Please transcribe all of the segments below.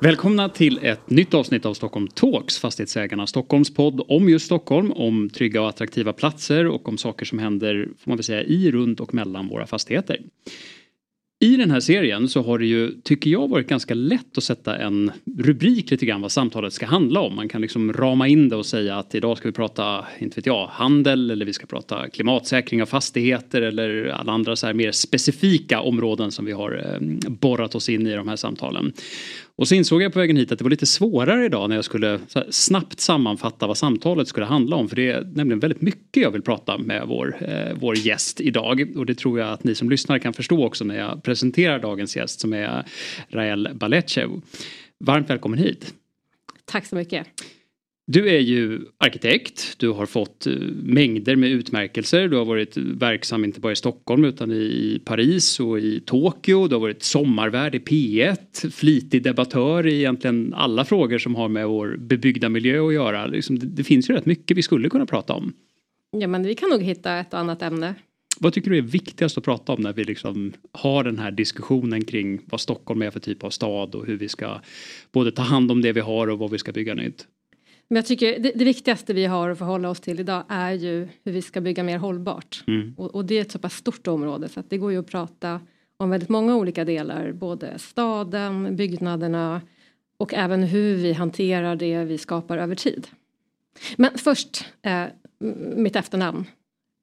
Välkomna till ett nytt avsnitt av Stockholm Talks, Fastighetsägarna Stockholms podd om just Stockholm, om trygga och attraktiva platser och om saker som händer, får man väl säga, i, runt och mellan våra fastigheter. I den här serien så har det ju, tycker jag, varit ganska lätt att sätta en rubrik lite grann vad samtalet ska handla om. Man kan liksom rama in det och säga att idag ska vi prata, inte vet jag, handel eller vi ska prata klimatsäkring av fastigheter eller alla andra så här mer specifika områden som vi har eh, borrat oss in i de här samtalen. Och så insåg jag på vägen hit att det var lite svårare idag när jag skulle snabbt sammanfatta vad samtalet skulle handla om. För det är nämligen väldigt mycket jag vill prata med vår, eh, vår gäst idag. Och det tror jag att ni som lyssnar kan förstå också när jag presenterar dagens gäst som är Rael Balechev. Varmt välkommen hit. Tack så mycket. Du är ju arkitekt, du har fått eh, mängder med utmärkelser, du har varit verksam inte bara i Stockholm utan i Paris och i Tokyo, du har varit sommarvärd i P1, flitig debattör i egentligen alla frågor som har med vår bebyggda miljö att göra. Liksom, det, finns ju rätt mycket vi skulle kunna prata om. Ja men vi kan nog hitta ett annat ämne. Vad tycker du är viktigast att prata om när vi liksom har den här diskussionen kring vad Stockholm är för typ av stad och hur vi ska både ta hand om det vi har och vad vi ska bygga nytt? Men jag tycker det, det, viktigaste vi har att förhålla oss till idag är ju hur vi ska bygga mer hållbart. Mm. Och, och, det är ett så pass stort område så att det går ju att prata om väldigt många olika delar. Både staden, byggnaderna och även hur vi hanterar det vi skapar över tid. Men först eh, mitt efternamn.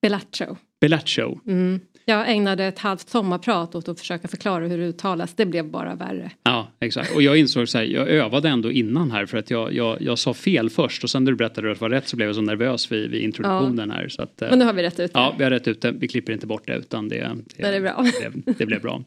Belaccio. Belaccio. Mm. Jag ägnade ett halvt sommarprat åt att försöka förklara hur det uttalas. Det blev bara värre. Ja, exakt. Och jag insåg så här, jag övade ändå innan här för att jag, jag, jag sa fel först och sen när du berättade att det var rätt så blev jag så nervös vid, vid introduktionen ja. här. Så att, Men nu har vi rätt ut det. Ja, vi har rätt ut det. Vi klipper inte bort det utan det, det, det är bra. Det, det blev bra.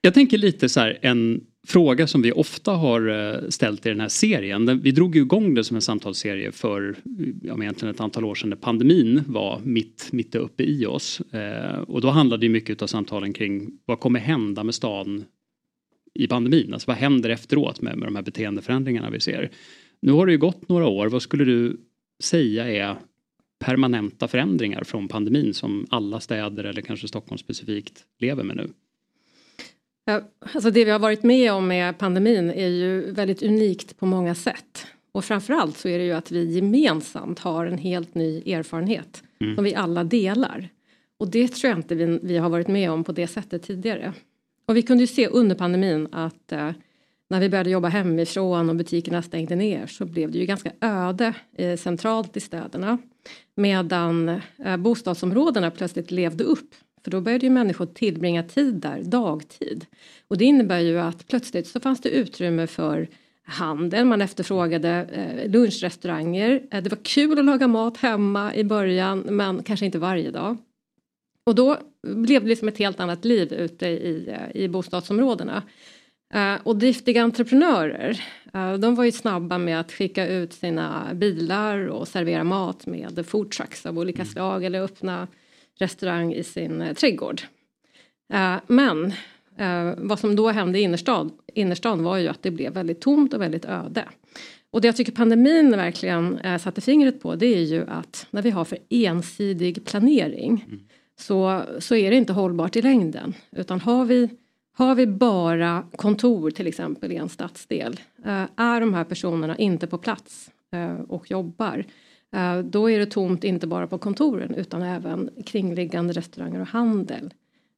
Jag tänker lite så här, en fråga som vi ofta har eh, ställt i den här serien. Vi drog ju igång det som en samtalsserie för ja, egentligen ett antal år sedan när pandemin var mitt, mitt uppe i oss. Eh, och då handlade ju mycket av samtalen kring vad kommer hända med stan i pandemin? Alltså vad händer efteråt med, med de här beteendeförändringarna vi ser? Nu har det ju gått några år. Vad skulle du säga är permanenta förändringar från pandemin som alla städer eller kanske Stockholm specifikt lever med nu? Alltså det vi har varit med om med pandemin är ju väldigt unikt på många sätt. Och framförallt så är det ju att vi gemensamt har en helt ny erfarenhet mm. som vi alla delar. Och det tror jag inte vi, vi, har varit med om på det sättet tidigare. Och vi kunde ju se under pandemin att eh, när vi började jobba hemifrån och butikerna stängde ner så blev det ju ganska öde eh, centralt i städerna. Medan eh, bostadsområdena plötsligt levde upp för då började ju människor tillbringa tid där dagtid. Och det innebär ju att plötsligt så fanns det utrymme för handel, man efterfrågade eh, lunchrestauranger. Eh, det var kul att laga mat hemma i början men kanske inte varje dag. Och då blev det liksom ett helt annat liv ute i, eh, i bostadsområdena. Och driftiga entreprenörer, de var ju snabba med att skicka ut sina bilar och servera mat med foodtrucks av olika mm. slag eller öppna restaurang i sin eh, trädgård. Eh, men eh, vad som då hände i innerstan, innerstan var ju att det blev väldigt tomt och väldigt öde. Och det jag tycker pandemin verkligen eh, satte fingret på det är ju att när vi har för ensidig planering mm. så, så är det inte hållbart i längden. Utan har vi, har vi bara kontor till exempel i en stadsdel eh, är de här personerna inte på plats eh, och jobbar Eh, då är det tomt inte bara på kontoren utan även kringliggande restauranger och handel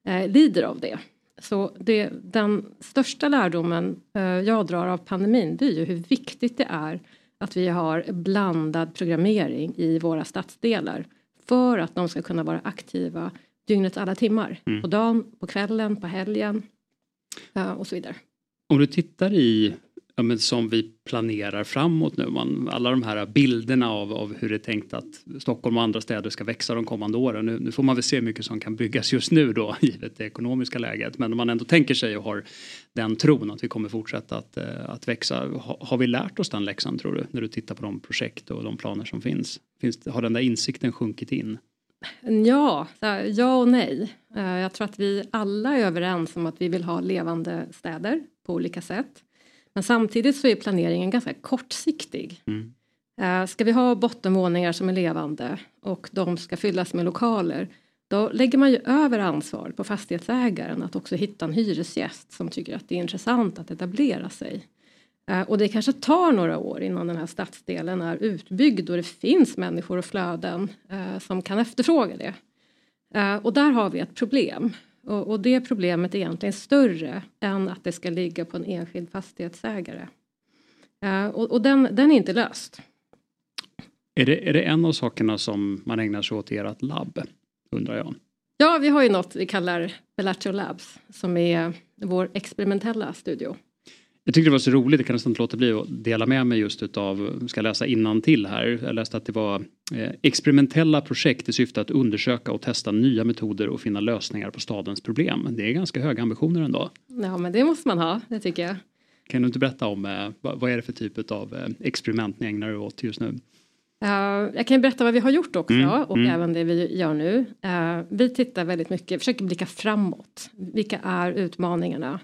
eh, lider av det. Så det, den största lärdomen eh, jag drar av pandemin det är ju hur viktigt det är att vi har blandad programmering i våra stadsdelar för att de ska kunna vara aktiva dygnets alla timmar. Mm. På dagen, på kvällen, på helgen och så vidare. Om du tittar i ja, men som vi planerar framåt nu. Man, alla de här bilderna av, av hur det är tänkt att Stockholm och andra städer ska växa de kommande åren. Nu, nu får man väl se hur mycket som kan byggas just nu då givet det ekonomiska läget. Men om man ändå tänker sig och har den tron att vi kommer fortsätta att, eh, att växa. Ha, har vi lärt oss den läxan tror du? När du tittar på de projekt och de planer som finns. finns har den där insikten sjunkit in? Ja, ja och nej. Eh, jag tror att vi alla är överens om att vi vill ha levande städer på olika sätt. Men samtidigt så är planeringen ganska kortsiktig. Mm. Eh, ska vi ha bottenvåningar som är levande och de ska fyllas med lokaler då lägger man ju över ansvar på fastighetsägaren att också hitta en hyresgäst som tycker att det är intressant att etablera sig. Eh, och det kanske tar några år innan den här stadsdelen är utbyggd och det finns människor och flöden eh, som kan efterfråga det. Och där har vi ett problem. Och, och, det problemet är egentligen större än att det ska ligga på en enskild fastighetsägare. Uh, och, och den, den, är inte löst. Är det, är det en av sakerna som man ägnar sig åt i ert labb? Undrar jag. Ja, vi har ju något vi kallar Bellaccio Labs som är vår experimentella studio. Jag tyckte det var så roligt, jag kan nästan inte låta bli att dela med mig just utav, ska läsa till här. Jag läste att det var eh, experimentella projekt i syfte att undersöka och testa nya metoder och finna lösningar på stadens problem. Det är ganska höga ambitioner ändå. Ja men det måste man ha, det tycker jag. Kan du inte berätta om eh, vad är det för typ av eh, experiment ni ägnar er åt just nu? Uh, jag kan berätta vad vi har gjort också mm, och mm. även det vi gör nu. Uh, vi tittar väldigt mycket, försöker blicka framåt. Vilka är utmaningarna?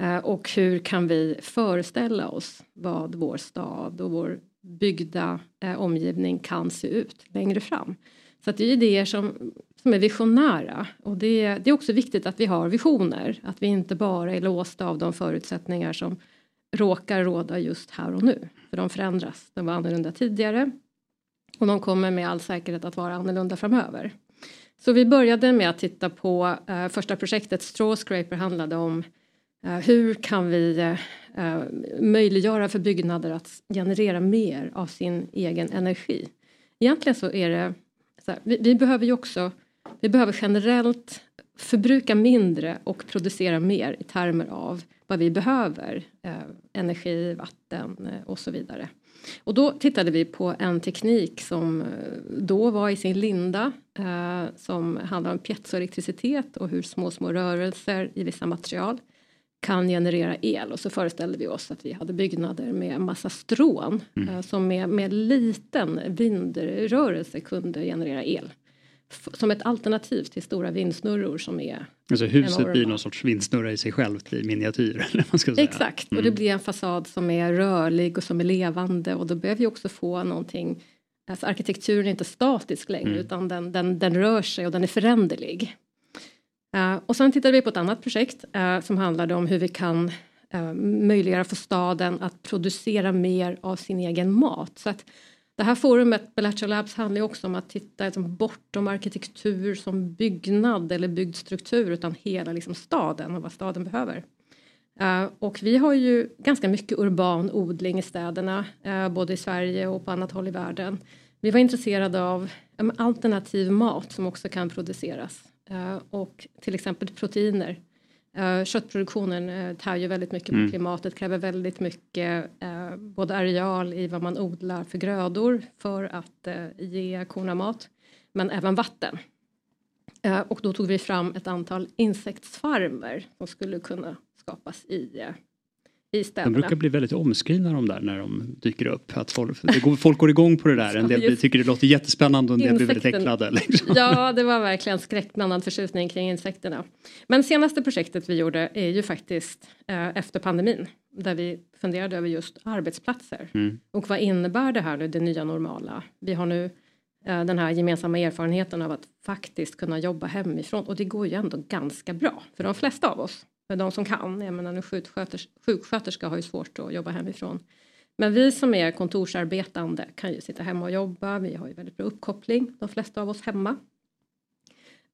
Eh, och hur kan vi föreställa oss vad vår stad och vår byggda eh, omgivning kan se ut längre fram. Så att det är idéer som, som är visionära och det, det är också viktigt att vi har visioner, att vi inte bara är låsta av de förutsättningar som råkar råda just här och nu. För de förändras, de var annorlunda tidigare och de kommer med all säkerhet att vara annorlunda framöver. Så vi började med att titta på eh, första projektet Straw Scraper handlade om Eh, Eh, hur kan vi eh, möjliggöra för byggnader att generera mer av sin egen energi? Egentligen så är det så här, vi, vi, behöver ju också, vi behöver generellt förbruka mindre och producera mer i termer av vad vi behöver, eh, energi, vatten och så vidare. Och då tittade vi på en teknik som då var i sin linda eh, som handlar om piezoelektricitet och hur små, små rörelser i vissa material kan generera el och så föreställde vi oss att vi hade byggnader med massa strån mm. Eh, som med, med liten vindrörelse kunde generera el. som ett alternativ till stora vindsnurror som är Alltså huset enorma. blir någon sorts vindsnurra i sig självt i miniatyr. Eller man ska säga. Exakt, mm. och det mm. blir en fasad som är rörlig och som är levande och då behöver vi också få någonting Alltså arkitekturen är inte statisk längre mm. utan den, den, den rör sig och den är föränderlig. Eh, och sen tittade vi på ett annat projekt eh, som handlade om hur vi kan eh, möjliggöra för staden att producera mer av sin egen mat. Så att det här forumet, Bellagio Labs, handlar också om att titta liksom, bortom arkitektur som byggnad eller byggd struktur utan hela liksom, staden och vad staden behöver. Uh, och vi har ju ganska mycket urban odling i städerna, uh, både i Sverige och på annat håll i världen. Vi var intresserade av um, alternativ mat som också kan produceras. Eh, och till exempel proteiner. Uh, köttproduktionen uh, tär ju väldigt mycket mm. på klimatet, kräver väldigt mycket både areal i vad man odlar för grödor för att ge korna mat, men även vatten. och då tog vi fram ett antal insektsfarmer som skulle kunna skapas i i städerna. De brukar bli väldigt omskrivna de där när de dyker upp. Att folk, folk går igång på det där. En del tycker det låter jättespännande och en del blir väldigt äcklade. Liksom. Ja, det var verkligen skräckblandad förtjusning kring insekterna. Men senaste projektet vi gjorde är ju faktiskt eh, efter pandemin. Där vi funderade över just arbetsplatser. Mm. Och vad innebär det här nu, det nya normala? Vi har nu eh, den här gemensamma erfarenheten av att faktiskt kunna jobba hemifrån. Och det går ju ändå ganska bra för de flesta av oss de som kan. Jag menar, en sjuksköterska, sjuksköterska har ju svårt att jobba hemifrån. Men vi som är kontorsarbetande kan ju sitta hemma och jobba. Vi har ju väldigt bra uppkoppling, de flesta av oss hemma.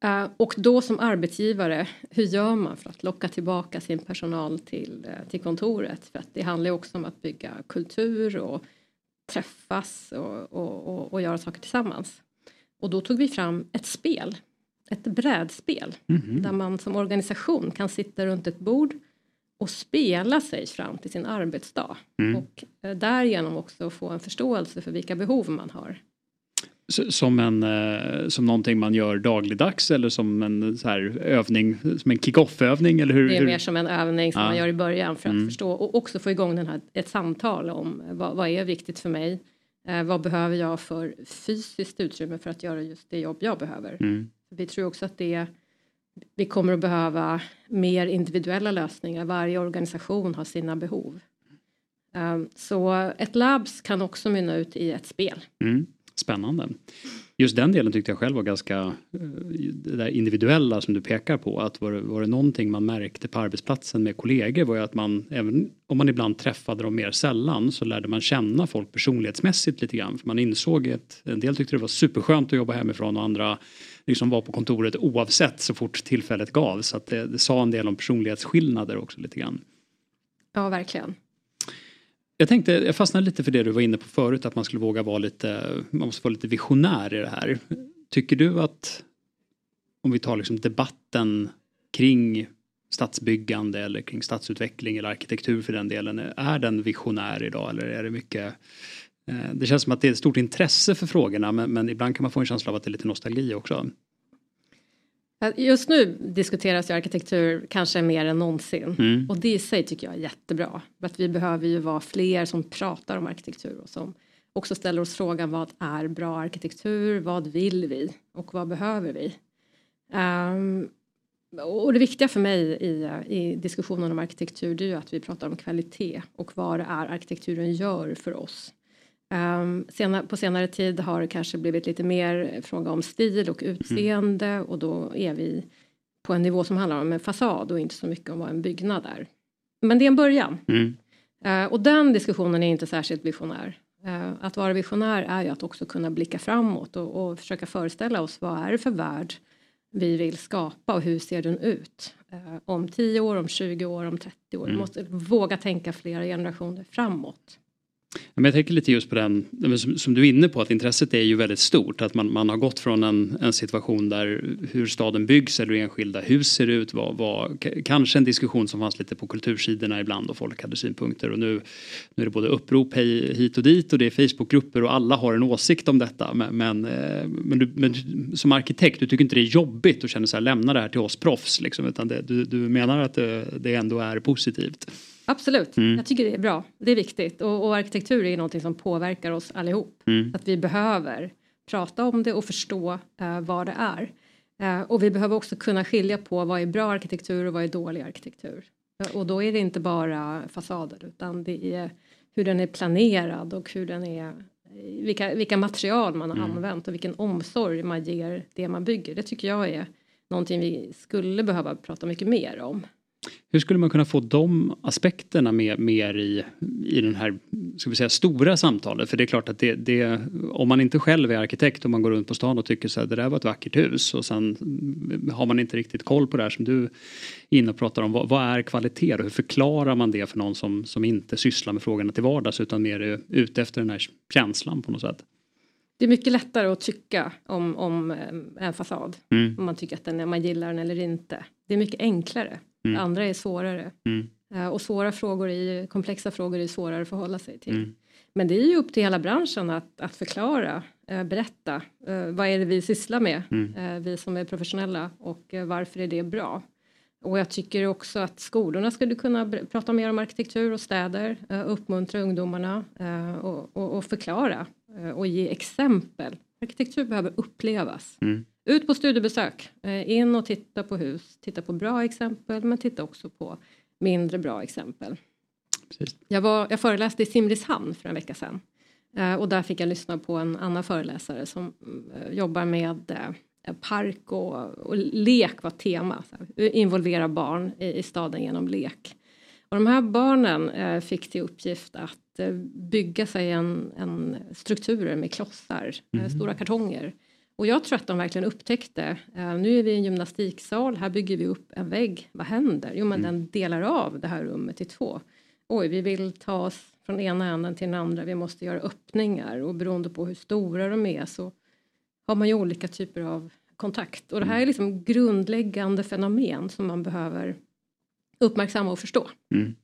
Uh, och då som arbetsgivare, hur gör man för att locka tillbaka sin personal till, uh, till kontoret? För att det handlar ju också om att bygga kultur och träffas och, och, och, och göra saker tillsammans. Och då tog vi fram ett spel ett brädspel mm -hmm. där man som organisation kan sitta runt ett bord och spela sig fram till sin arbetsdag. Mm. Och eh, därigenom också få en förståelse för vilka behov man har. Som, en, eh, som någonting man gör dagligdags eller som en så här övning, som en kick-off-övning? Eller hur, det är mer som en övning som ja. man gör i början för att mm. förstå och också få igång den här, ett samtal om vad, vad är viktigt för mig? Eh, vad behöver jag för fysiskt utrymme för att göra just det jobb jag behöver? Mm. Vi tror också att det vi kommer att behöva mer individuella lösningar. Varje organisation har sina behov. Ehm, så ett labs kan också mynna ut i ett spel. Mm. Spännande. Just den delen tyckte jag själv var ganska, eh, det där individuella som du pekar på, att var, var det någonting man märkte på arbetsplatsen med kollegor var ju att man, även om man ibland träffade dem mer sällan, så lärde man känna folk personlighetsmässigt lite grann. För man insåg att en del tyckte det var superskönt att jobba hemifrån och andra liksom var på kontoret oavsett så fort tillfället gavs. Så att det, det sa en del om personlighetsskillnader också lite grann. Ja, verkligen. Jag tänkte, jag fastnade lite för det du var inne på förut, att man skulle våga vara lite, man måste vara lite visionär i det här. Tycker du att, om vi tar liksom debatten kring stadsbyggande eller kring stadsutveckling eller arkitektur för den delen, är den visionär idag eller är det mycket det känns som att det är ett stort intresse för frågorna men, men ibland kan man få en känsla av att det är lite nostalgi också. Just nu diskuteras ju arkitektur kanske mer än någonsin mm. och det i sig tycker jag är jättebra. För att vi behöver ju vara fler som pratar om arkitektur och som också ställer oss frågan vad är bra arkitektur, vad vill vi och vad behöver vi? Um, och det viktiga för mig i, i diskussionen om arkitektur det är ju att vi pratar om kvalitet och vad det är arkitekturen gör för oss. Um, sena, på senare tid har det kanske blivit lite mer fråga om stil och utseende mm. och då är vi på en nivå som handlar om en fasad och inte så mycket om vad en byggnad är. Men det är en början. Mm. Uh, och den diskussionen är inte särskilt visionär. Uh, att vara visionär är ju att också kunna blicka framåt och, och, försöka föreställa oss vad är det för värld vi vill skapa och hur ser den ut? Uh, om 10 år, om 20 år, om 30 år. Mm. Vi måste våga tänka flera generationer framåt. Men jag tänker lite just på den, som du är inne på, att intresset är ju väldigt stort. Att man, man har gått från en, en situation där hur staden byggs eller hur enskilda hus ser ut var, var kanske en diskussion som fanns lite på kultursidorna ibland och folk hade synpunkter. Och nu, nu är det både upprop hit och dit och det är Facebookgrupper och alla har en åsikt om detta. Men, men, eh, men, du, men som arkitekt, du tycker inte det är jobbigt och känner så här, lämna det här till oss proffs. Liksom, utan det, du, du menar att det, det ändå är positivt. Absolut, mm. jag tycker det är bra. Det är viktigt och, och arkitektur är någonting som påverkar oss allihop. Mm. Att vi behöver prata om det och förstå uh, vad det är. Uh, och vi behöver också kunna skilja på vad är bra arkitektur och vad är dålig arkitektur. Uh, och då är det inte bara fasader utan det är hur den är planerad och hur den är vilka, vilka material man har mm. använt och vilken omsorg man ger det man bygger. Det tycker jag är någonting vi skulle behöva prata mycket mer om. Hur skulle man kunna få de aspekterna med, mer i, i den här ska vi säga, stora samtalet? För det är klart att det, det, om man inte själv är arkitekt och man går runt på stan och tycker så här, det där var ett vackert hus och sen har man inte riktigt koll på det här som du är inne och pratar om. Vad, vad är kvalitet och hur förklarar man det för någon som, som inte sysslar med frågorna till vardags utan mer är ute efter den här känslan på något sätt? Det är mycket lättare att tycka om, om eh, en fasad. Mm. Om man tycker att den, man gillar den eller inte. Det är mycket enklare. Mm. Det andra är svårare. Mm. Uh, och svåra frågor, är, komplexa frågor är svårare att förhålla sig till. Mm. Men det är ju upp till hela branschen att, att förklara, uh, berätta. Uh, vad är det vi sysslar med, mm. vi som är professionella och varför är det bra? Och jag tycker också att skolorna skulle kunna prata mer om arkitektur och städer, uppmuntra ungdomarna och, och, och förklara och ge exempel. Arkitektur behöver upplevas. Mm. Ut på studiebesök, eh, in och titta på hus, titta på bra exempel men titta också på mindre bra exempel. Jag, var, jag föreläste i Simrishamn för en vecka sedan eh, och där fick jag lyssna på en annan föreläsare som eh, jobbar med park och, och lek var tema. Involvera barn i, i, staden genom lek. Och de här barnen fick till uppgift att bygga sig en, en strukturer med klossar, mm. stora kartonger och jag tror att de verkligen upptäckte, nu är vi i en gymnastiksal, här bygger vi upp en vägg, vad händer? Jo men mm. den delar av det här rummet i två. Oj, vi vill ta oss från ena änden till den andra, vi måste göra öppningar och beroende på hur stora de är så har man ju olika typer av kontakt. Och det här är mm. liksom grundläggande fenomen som man behöver uppmärksamma och förstå. Mm.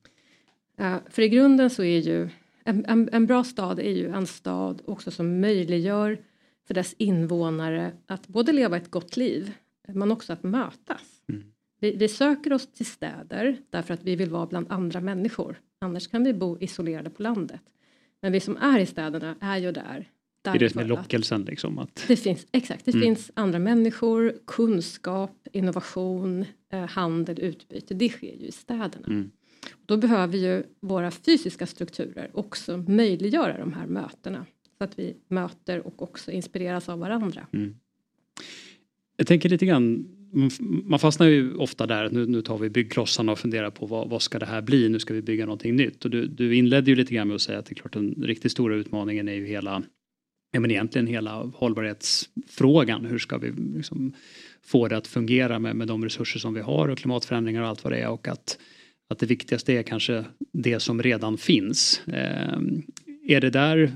Uh, för i grunden så är ju en, en, en, bra stad är ju en stad också som möjliggör för dess invånare att både leva ett gott liv men också att mötas. Mm. Vi, vi, söker oss till städer därför att vi vill vara bland andra människor. Annars kan vi bo isolerade på landet. Men vi som är i städerna är ju där. Det är det som är lockelsen liksom? Att... Det finns, exakt, det mm. finns andra människor, kunskap, innovation, eh, handel, utbyte. Det sker ju i städerna. Mm. Då behöver ju våra fysiska strukturer också möjliggöra de här mötena. Så att vi möter och också inspireras av varandra. Mm. Jag tänker lite grann man fastnar ju ofta där, nu, nu tar vi byggklossarna och funderar på vad, vad ska det här bli, nu ska vi bygga någonting nytt. Och du, du inledde ju lite grann med att säga att det är klart den riktigt stora utmaningen är ju hela, ja men egentligen hela hållbarhetsfrågan. Hur ska vi liksom få det att fungera med, med de resurser som vi har och klimatförändringar och allt vad det är och att, att det viktigaste är kanske det som redan finns. Eh, är det där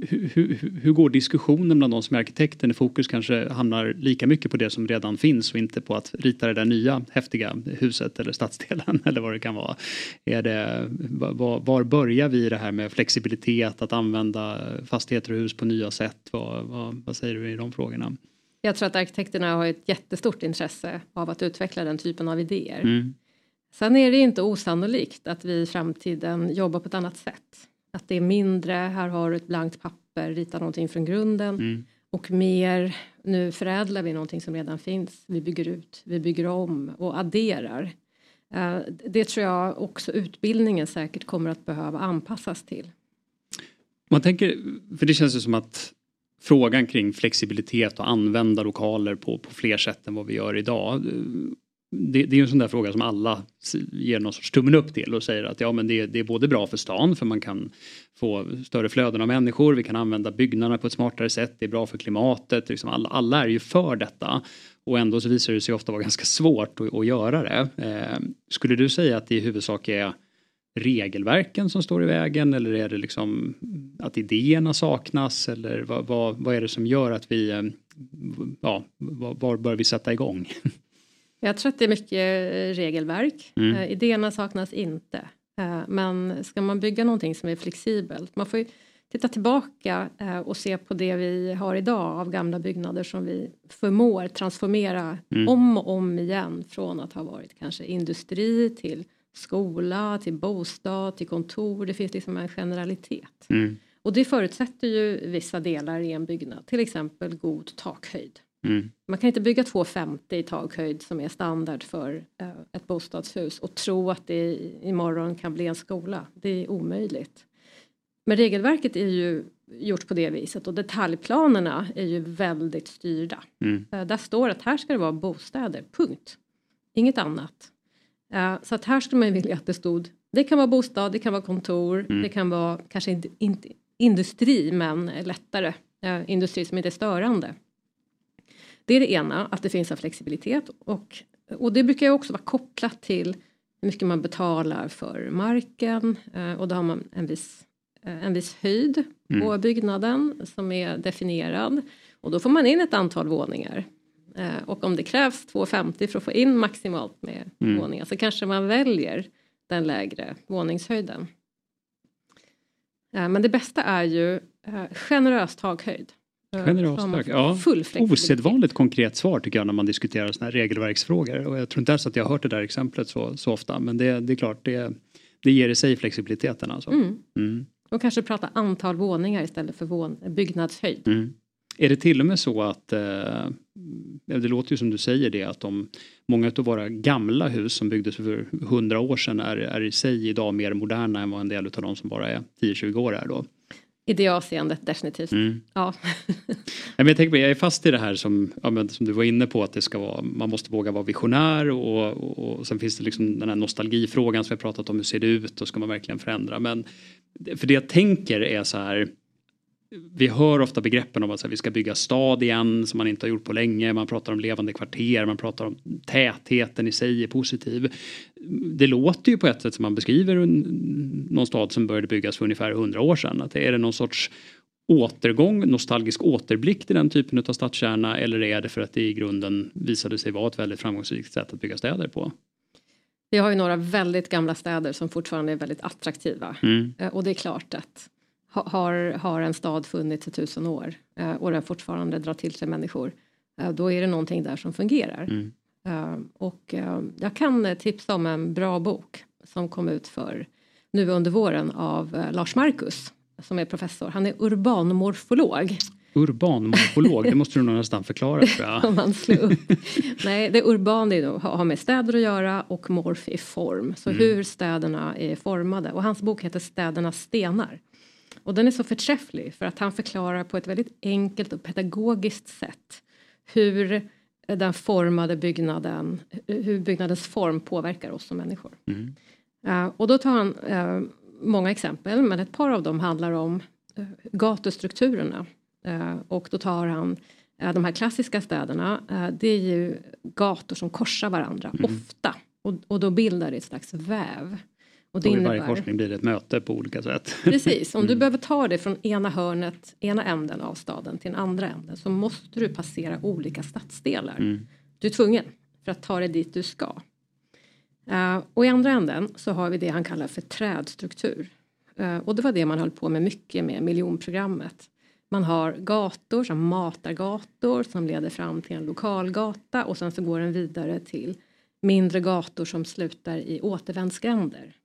hur, hur, hur, går diskussionen bland de som är arkitekter när fokus kanske hamnar lika mycket på det som redan finns och inte på att rita det där nya häftiga huset eller stadsdelen eller vad det kan vara. Är det, var, var börjar vi det här med flexibilitet, att använda fastigheter och hus på nya sätt? Vad, vad, vad säger du i de frågorna? Jag tror att arkitekterna har ett jättestort intresse av att utveckla den typen av idéer. Mm. Sen är det inte osannolikt att vi i framtiden jobbar på ett annat sätt. Att det är mindre, här har du ett blankt papper, rita någonting från grunden. Mm. Och mer, nu förädlar vi någonting som redan finns. Vi bygger ut, vi bygger om och adderar. Uh, det tror jag också utbildningen säkert kommer att behöva anpassas till. Man tänker, för det känns ju som att frågan kring flexibilitet och använda lokaler på, på fler sätt än vad vi gör idag det, det, är en sån där fråga som alla ger någon sorts tummen upp till och säger att ja men det, det, är både bra för stan för man kan få större flöden av människor, vi kan använda byggnaderna på ett smartare sätt, det är bra för klimatet, liksom alla, alla är ju för detta. Och ändå så visar det sig ofta vara ganska svårt att, att göra det. Eh, skulle du säga att det i huvudsak är regelverken som står i vägen eller är det liksom att idéerna saknas eller vad, vad, vad är det som gör att vi, eh, ja, var, var bör vi sätta igång? Jag tror att det är mycket eh, regelverk. Mm. Uh, idéerna saknas inte. Uh, men ska man bygga någonting som är flexibelt, man får ju titta tillbaka och se på det vi har idag av gamla byggnader som vi förmår transformera mm. om och om igen från att ha varit kanske industri till skola, till bostad, till kontor. Det finns liksom en generalitet. Mm. Och det förutsätter ju vissa delar i en byggnad, till exempel god takhöjd. Mm. Man kan inte bygga 2,50 i takhöjd som är standard för eh, ett bostadshus och tro att det imorgon kan bli en skola. Det är omöjligt. Men regelverket är ju gjort på det viset och detaljplanerna är ju väldigt styrda. Mm. Eh, där står att här ska det vara bostäder, punkt. Inget annat. Eh, så att här skulle man vilja att det stod det kan vara bostad, det kan vara kontor, mm. det kan vara kanske inte, inte industri men lättare industri som inte är störande. Det är det ena, att det finns en flexibilitet och, och det brukar ju också vara kopplat till hur mycket man betalar för marken eh, och då har man en viss, eh, en viss höjd mm. på byggnaden som är definierad och då får man in ett antal våningar. Eh, och om det krävs 2,50 för att få in maximalt med mm. våningar så kanske man väljer den lägre våningshöjden. Men det bästa är ju generös takhöjd. Generöst tack. Ja. Osedvanligt konkret svar tycker jag när man diskuterar sådana här regelverksfrågor. Och jag tror inte ens att jag har hört det där exemplet så, så ofta. Men det, det är klart, det, det ger i sig flexibiliteten. Alltså. Mm. Mm. Och kanske prata antal våningar istället för vån, byggnadshöjd. Mm. Är det till och med så att, eh, det låter ju som du säger det, att om många av våra gamla hus som byggdes för hundra år sedan är, är i sig idag mer moderna än vad en del av de som bara är 10-20 år är då? I det avseendet definitivt. Mm. Ja. jag, tänker på, jag är fast i det här som, ja, som du var inne på att det ska vara, man måste våga vara visionär och, och, och sen finns det liksom den här nostalgifrågan som vi har pratat om, hur ser det ut och ska man verkligen förändra? Men för det jag tänker är så här vi hör ofta begreppen om att vi ska bygga stad igen som man inte har gjort på länge. Man pratar om levande kvarter, man pratar om tätheten i sig är positiv. Det låter ju på ett sätt som man beskriver någon stad som började byggas för ungefär hundra år sedan. Att är det någon sorts återgång, nostalgisk återblick till den typen av stadskärna eller är det för att det i grunden visade sig vara ett väldigt framgångsrikt sätt att bygga städer på? Vi har ju några väldigt gamla städer som fortfarande är väldigt attraktiva. Mm. Eh, och det är klart att har, har en stad funnits i tusen år eh, och den fortfarande drar till sig människor, eh, då är det någonting där som fungerar. Mm. Och jag kan tipsa om en bra bok som kom ut för nu under våren av Lars Marcus som är professor. Han är urbanmorfolog. Urbanmorfolog, det måste du nog nästan förklara tror jag. Om man slår upp. Nej, det urban det har med städer att göra och morf är form. Så mm. hur städerna är formade. Och hans bok heter Städernas stenar. Och den är så förträfflig för att han förklarar på ett väldigt enkelt och pedagogiskt sätt hur den formade byggnaden, hur byggnadens form påverkar oss som människor. Mm. Uh, och då tar han uh, många exempel men ett par av dem handlar om uh, gatustrukturerna Eh, och då tar han eh, de här klassiska städerna, eh, det är ju gator som korsar varandra, mm. ofta. Och, och då bildar det ett slags väv. Och det och innebär... varje korsning blir det ett möte på olika sätt. Precis, om mm. du behöver ta det från ena hörnet, ena änden av staden till den andra änden så måste du passera olika stadsdelar. Mm. Du är tvungen för att ta dig dit du ska. Uh, och i andra änden så har vi det han kallar för trädstruktur. Uh, och det var det man höll på med mycket med miljonprogrammet. Man har gator som matargator som leder fram till en lokalgata och sen så går den vidare till mindre gator som slutar i återvändsgränder.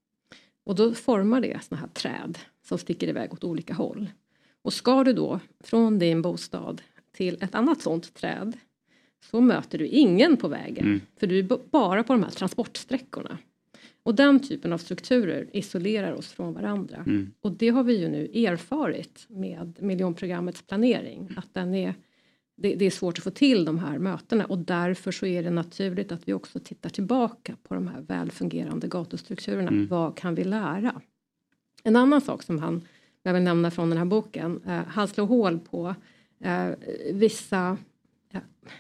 Och då formar det såna här träd som sticker iväg åt olika håll. Och ska du då från din bostad till ett annat sånt träd så möter du ingen på vägen mm. för du är bara på de här transportsträckorna. Och den typen av strukturer isolerar oss från varandra. Mm. Och det har vi ju nu erfarit med miljonprogrammets planering. Att den är, det, det, är svårt att få till de här mötena och därför så är det naturligt att vi också tittar tillbaka på de här välfungerande gatustrukturerna. Mm. Vad kan vi lära? En annan sak som han, jag vill nämna från den här boken, eh, han slår hål på eh, vissa, ja,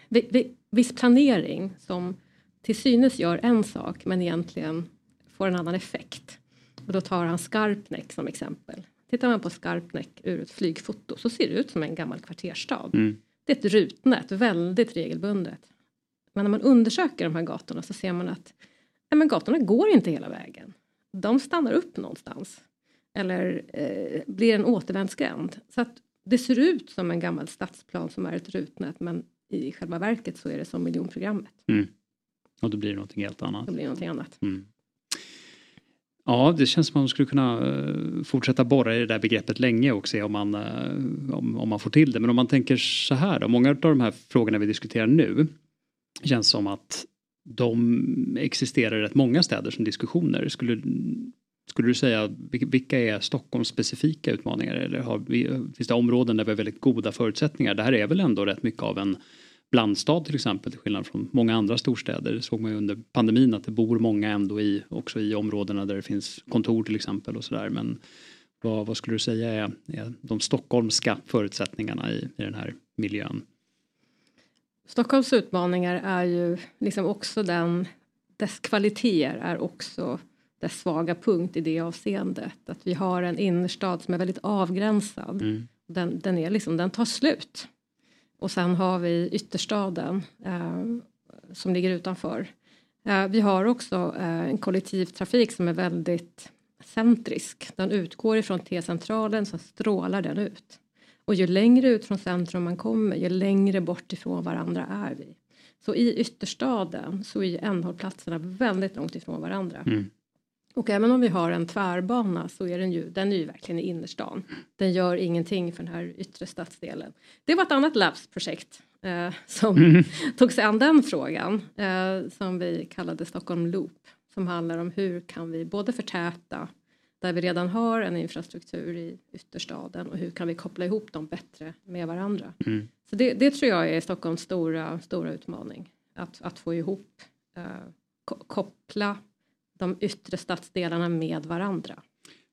vi, vi, viss planering som till synes gör en sak men egentligen får en annan effekt. Och då tar han Skarpnäck som exempel. Tittar man på Skarpnäck ur ett flygfoto så ser det ut som en gammal kvarterstad. Mm. Det är ett rutnät, väldigt regelbundet. Men när man undersöker de här gatorna så ser man att nej, men gatorna går inte hela vägen. De stannar upp någonstans. Eller eh, blir en återvändsgränd. Så att det ser ut som en gammal stadsplan som är ett rutnät men i själva verket så är det som miljonprogrammet. Mm. Och då blir det någonting helt annat. Då blir det någonting annat. Mm. Ja, det känns som att man skulle kunna eh, fortsätta borra i det där begreppet länge och se om man, eh, om, om man får till det. Men om man tänker så här då, många av de här frågorna vi diskuterar nu känns som att de existerar i rätt många städer som diskussioner. Skulle, skulle du säga vilka är Stockholms specifika utmaningar eller har vi, finns det områden där vi har väldigt goda förutsättningar? Det här är väl ändå rätt mycket av en blandstad till exempel till skillnad från många andra storstäder. Det såg man ju under pandemin att det bor många ändå i också i områdena där det finns kontor till exempel och sådär. Men vad, vad, skulle du säga är, är de stockholmska förutsättningarna i, i den här miljön? Stockholms utmaningar är ju liksom också den, dess kvaliteter är också dess svaga punkt i det avseendet. Att vi har en innerstad som är väldigt avgränsad. Mm. Den, den, är liksom, den tar slut. Och sen har vi ytterstaden eh, som ligger utanför. Eh, vi har också eh, en kollektivtrafik som är väldigt centrisk. Den utgår ifrån T-centralen så strålar den ut. Och ju längre ut från centrum man kommer, ju längre bort ifrån varandra är vi. Så i ytterstaden så är ändhållplatserna väldigt långt ifrån varandra. Mm. Och även om vi har en tvärbana så är den ju, den är ju verkligen i innerstan. Den gör ingenting för den här yttre stadsdelen. Det var ett annat Labs-projekt eh, som mm. tog sig an den frågan eh, som vi kallade Stockholm Loop som handlar om hur kan vi både förtäta där vi redan har en infrastruktur i ytterstaden och hur kan vi koppla ihop dem bättre med varandra. Mm. Så det, det, tror jag är Stockholms stora, stora utmaning. Att, att få ihop, eh, koppla de yttre stadsdelarna med varandra.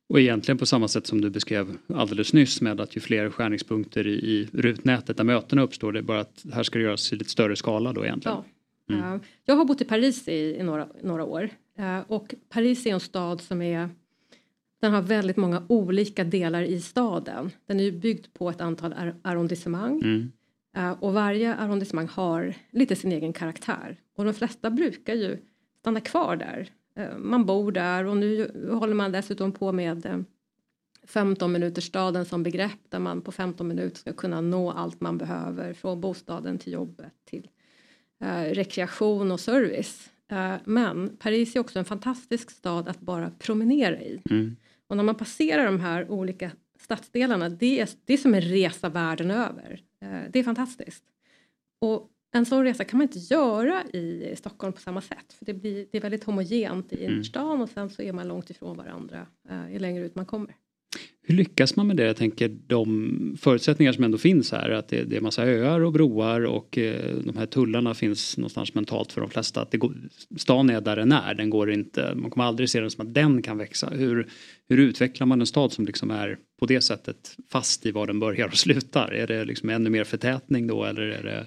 Och egentligen på samma sätt som du beskrev alldeles nyss med att ju fler skärningspunkter i, i rutnätet där mötena uppstår, det är bara att här ska det göras i lite större skala då egentligen. Ja. Mm. Jag har bott i Paris i, i några, några år eh, och Paris är en stad som är den har väldigt många olika delar i staden. Den är ju byggd på ett antal arrondissement mm. Eh, och varje arrondissement har lite sin egen karaktär och de flesta brukar ju stanna kvar där man bor där och nu håller man dessutom på med 15 minuters staden som begrepp där man på 15 minuter ska kunna nå allt man behöver från bostaden till jobbet till rekreation och service. men Paris är också en fantastisk stad att bara promenera i. Mm. Och när man passerar de här olika stadsdelarna, det är, det är som en resa världen över. det är fantastiskt. Och en sån resa kan man inte göra i Stockholm på samma sätt. För det, blir, det är väldigt homogent i mm. innerstan och sen så är man långt ifrån varandra eh, ju längre ut man kommer. Hur lyckas man med det? Jag tänker de förutsättningar som ändå finns här, att det, det är massa öar och broar och eh, de här tullarna finns någonstans mentalt för de flesta. Att det går, stan är där den är, den går inte, man kommer aldrig se den som att den kan växa. Hur, hur utvecklar man en stad som liksom är på det sättet fast i var den börjar och slutar? Är det liksom ännu mer förtätning då eller är det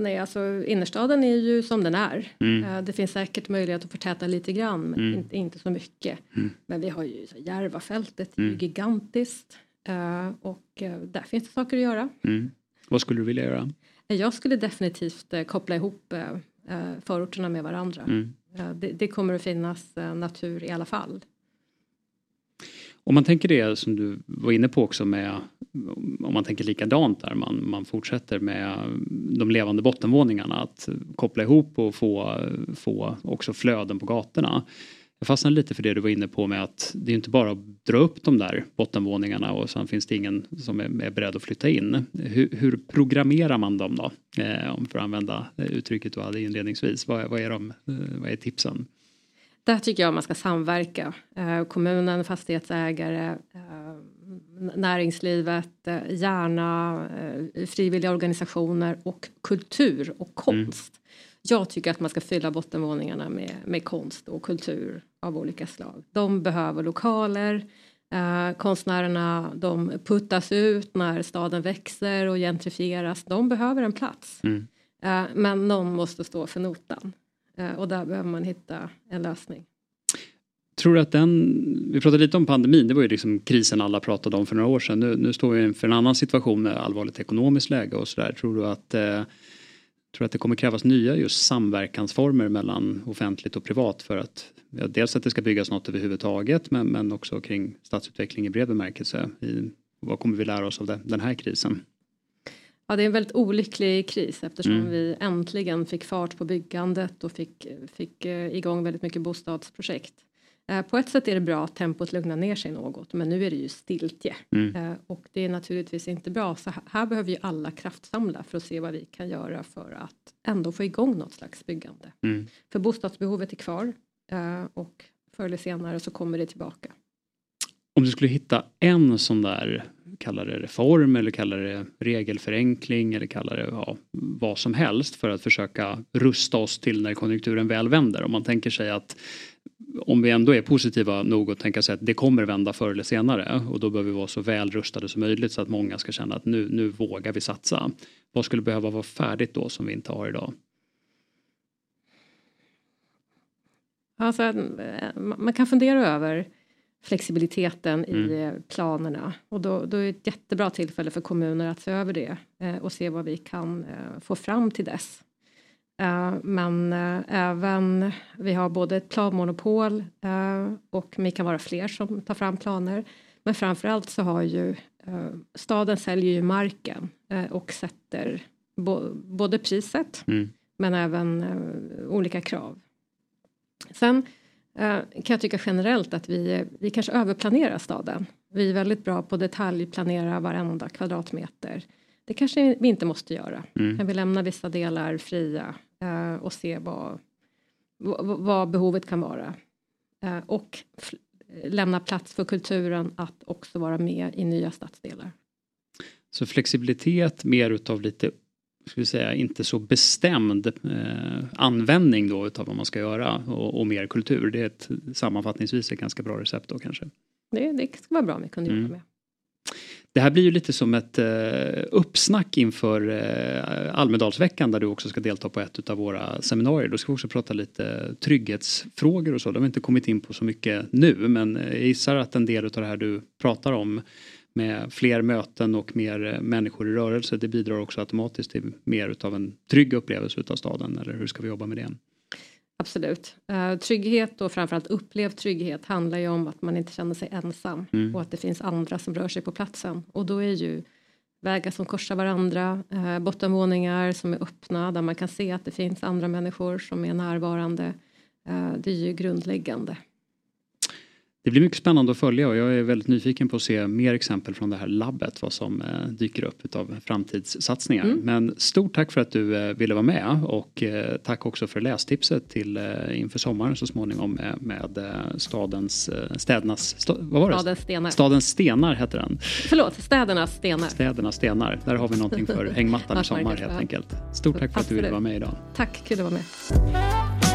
Nej, alltså innerstaden är ju som den är. Mm. Eh, det finns säkert möjlighet att förtäta lite grann, men mm. inte, inte så mycket. Mm. Men vi har ju Järvafältet, mm. gigantiskt. Uh, och uh, där finns det saker att göra. Mm. Vad skulle du vilja göra? Jag skulle definitivt koppla ihop förorterna med varandra. Mm. Det, det, kommer att finnas natur i alla fall. Om man tänker det som du var inne på också med om man tänker likadant där, man, man fortsätter med de levande bottenvåningarna att koppla ihop och få, få också flöden på gatorna. Jag fastnade lite för det du var inne på med att det är inte bara att dra upp de där bottenvåningarna och sen finns det ingen som är, är beredd att flytta in. Hur, hur programmerar man dem då? Eh, om för att använda uttrycket du hade inledningsvis. Vad, vad, är, de, eh, vad är tipsen? Där tycker jag man ska samverka. Eh, kommunen, fastighetsägare, eh, näringslivet, eh, gärna eh, frivilliga organisationer och kultur och konst. Mm. Jag tycker att man ska fylla bottenvåningarna med, med konst och kultur av olika slag. De behöver lokaler. Eh, konstnärerna de puttas ut när staden växer och gentrifieras. De behöver en plats. Mm. Eh, men någon måste stå för notan. Eh, och där behöver man hitta en lösning. Tror att den, vi pratade lite om pandemin, det var ju liksom krisen alla pratade om för några år sedan. Nu, nu står vi inför en annan situation med allvarligt ekonomiskt läge och sådär. Tror du att eh, tror att det kommer krävas nya just samverkansformer mellan offentligt och privat för att ja, dels att det ska byggas något överhuvudtaget men, men också kring stadsutveckling i bred bemärkelse. I, vad kommer vi lära oss av det, den här krisen? Ja, det är en väldigt olycklig kris eftersom mm. vi äntligen fick fart på byggandet och fick, fick eh, igång väldigt mycket bostadsprojekt. Eh, på ett sätt är det bra att tempot lugnar ner sig något men nu är det ju stiltje mm. Eh, och det är naturligtvis inte bra så här behöver ju alla kraftsamla för att se vad vi kan göra för att ändå få igång något slags byggande. Mm. För bostadsbehovet är kvar och förr eller senare så kommer det tillbaka. Om du skulle hitta en sån där, kalla det reform eller kalla det regelförenkling eller kalla det ja, vad som helst för att försöka rusta oss till när konjunkturen väl vänder. Om man tänker sig att om vi ändå är positiva nog att tänka sig att det kommer vända förr eller senare och då behöver vi vara så väl rustade som möjligt så att många ska känna att nu, nu vågar vi satsa. Vad skulle behöva vara färdigt då som vi inte har idag? Alltså, eh, man kan fundera över flexibiliteten mm. i planerna. Och då, då, är det ett jättebra tillfälle för kommuner att se över det eh, och se vad vi kan eh, få fram till dess. Eh, men eh, även, vi har både ett planmonopol eh, och vi kan vara fler som tar fram planer. Men framförallt så har ju staden säljer ju marken och sätter både priset mm. men även olika krav. Sen kan jag tycka generellt att vi, vi kanske överplanerar staden. Vi är väldigt bra på detaljplanera varenda kvadratmeter. Det kanske vi inte måste göra. Mm. Kan vi lämna vissa delar fria och se vad, vad behovet kan vara. Uh, och lämna plats för kulturen att också vara med i nya stadsdelar. Så flexibilitet, mer utav lite ska vi säga, inte så bestämd eh, användning då utav vad man ska göra och, och, mer kultur. Det är ett sammanfattningsvis ett ganska bra recept då kanske. Det, det ska vara bra om vi kunde mm. jobba med. Det här blir ju lite som ett eh, uppsnack inför eh, Almedalsveckan där du också ska delta på ett av våra seminarier. Då ska vi också prata lite trygghetsfrågor och så. Det har vi inte kommit in på så mycket nu men eh, jag gissar att en del av det här du pratar om med fler möten och mer eh, människor i rörelse. Det bidrar också automatiskt till mer utav en trygg upplevelse utav staden eller hur ska vi jobba med det? Absolut. Uh, trygghet och framförallt upplevd trygghet handlar ju om att man inte känner sig ensam mm. och att det finns andra som rör sig på platsen. Och då är ju vägar som korsar varandra, uh, bottenvåningar som är öppna där man kan se att det finns andra människor som är närvarande. Uh, det är ju grundläggande. Det blir mycket spännande att följa och jag är väldigt nyfiken på att se mer exempel från det här labbet, vad som eh, dyker upp utav framtidssatsningar. Mm. Men stort tack för att du eh, ville vara med och eh, tack också för lästipset till inför sommaren så småningom med, stadens, städernas, vad var det? Stadens stenar. Stadens stenar heter den. Förlåt, städernas stenar. Städernas stenar, där har vi någonting för hängmattan i sommar helt enkelt. Stort tack för att du ville vara med idag. Tack, kul att vara med.